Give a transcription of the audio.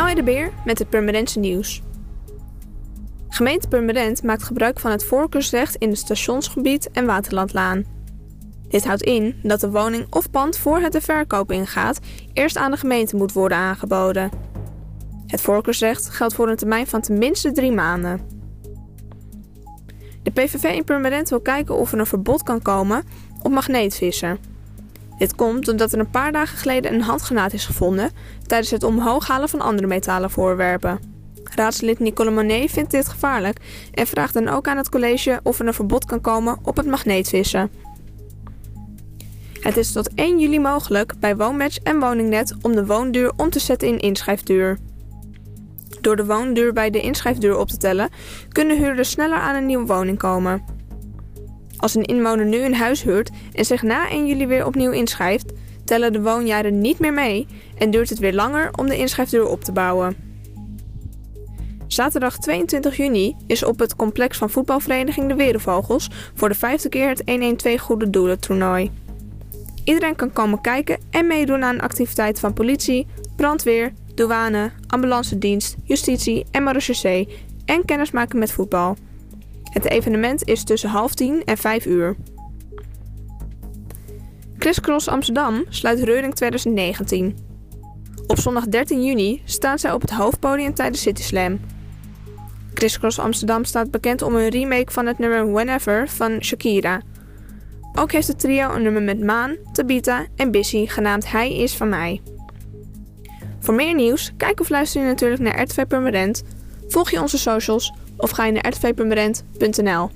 Oi de Beer met het Purmerendse nieuws. Gemeente Purmerend maakt gebruik van het voorkeursrecht in het stationsgebied en Waterlandlaan. Dit houdt in dat de woning of pand voor het de verkoop ingaat eerst aan de gemeente moet worden aangeboden. Het voorkeursrecht geldt voor een termijn van tenminste drie maanden. De PVV in Purmerend wil kijken of er een verbod kan komen op magneetvissen. Dit komt doordat er een paar dagen geleden een handgranaat is gevonden tijdens het omhoog halen van andere metalen voorwerpen. Raadslid Nicole Monet vindt dit gevaarlijk en vraagt dan ook aan het college of er een verbod kan komen op het magneetvissen. Het is tot 1 juli mogelijk bij Woonmatch en Woningnet om de woonduur om te zetten in inschrijfduur. Door de woonduur bij de inschrijfduur op te tellen, kunnen huurders sneller aan een nieuwe woning komen. Als een inwoner nu een huis huurt en zich na 1 juli weer opnieuw inschrijft, tellen de woonjaren niet meer mee en duurt het weer langer om de inschrijfduur op te bouwen. Zaterdag 22 juni is op het complex van voetbalvereniging De Werenvogels voor de vijfde keer het 112 Goede Doelen toernooi. Iedereen kan komen kijken en meedoen aan activiteiten van politie, brandweer, douane, ambulance dienst, justitie en marechaussee en kennismaken met voetbal. Het evenement is tussen half tien en vijf uur. Crisscross Amsterdam sluit Reuring 2019. Op zondag 13 juni staan zij op het hoofdpodium tijdens City Slam. Crisscross Amsterdam staat bekend om een remake van het nummer Whenever van Shakira. Ook heeft het trio een nummer met Maan, Tabita en Bissy genaamd Hij is van mij. Voor meer nieuws, kijk of luister je natuurlijk naar RTV Permanent, volg je onze socials of ga je naar rtvpermanent.nl.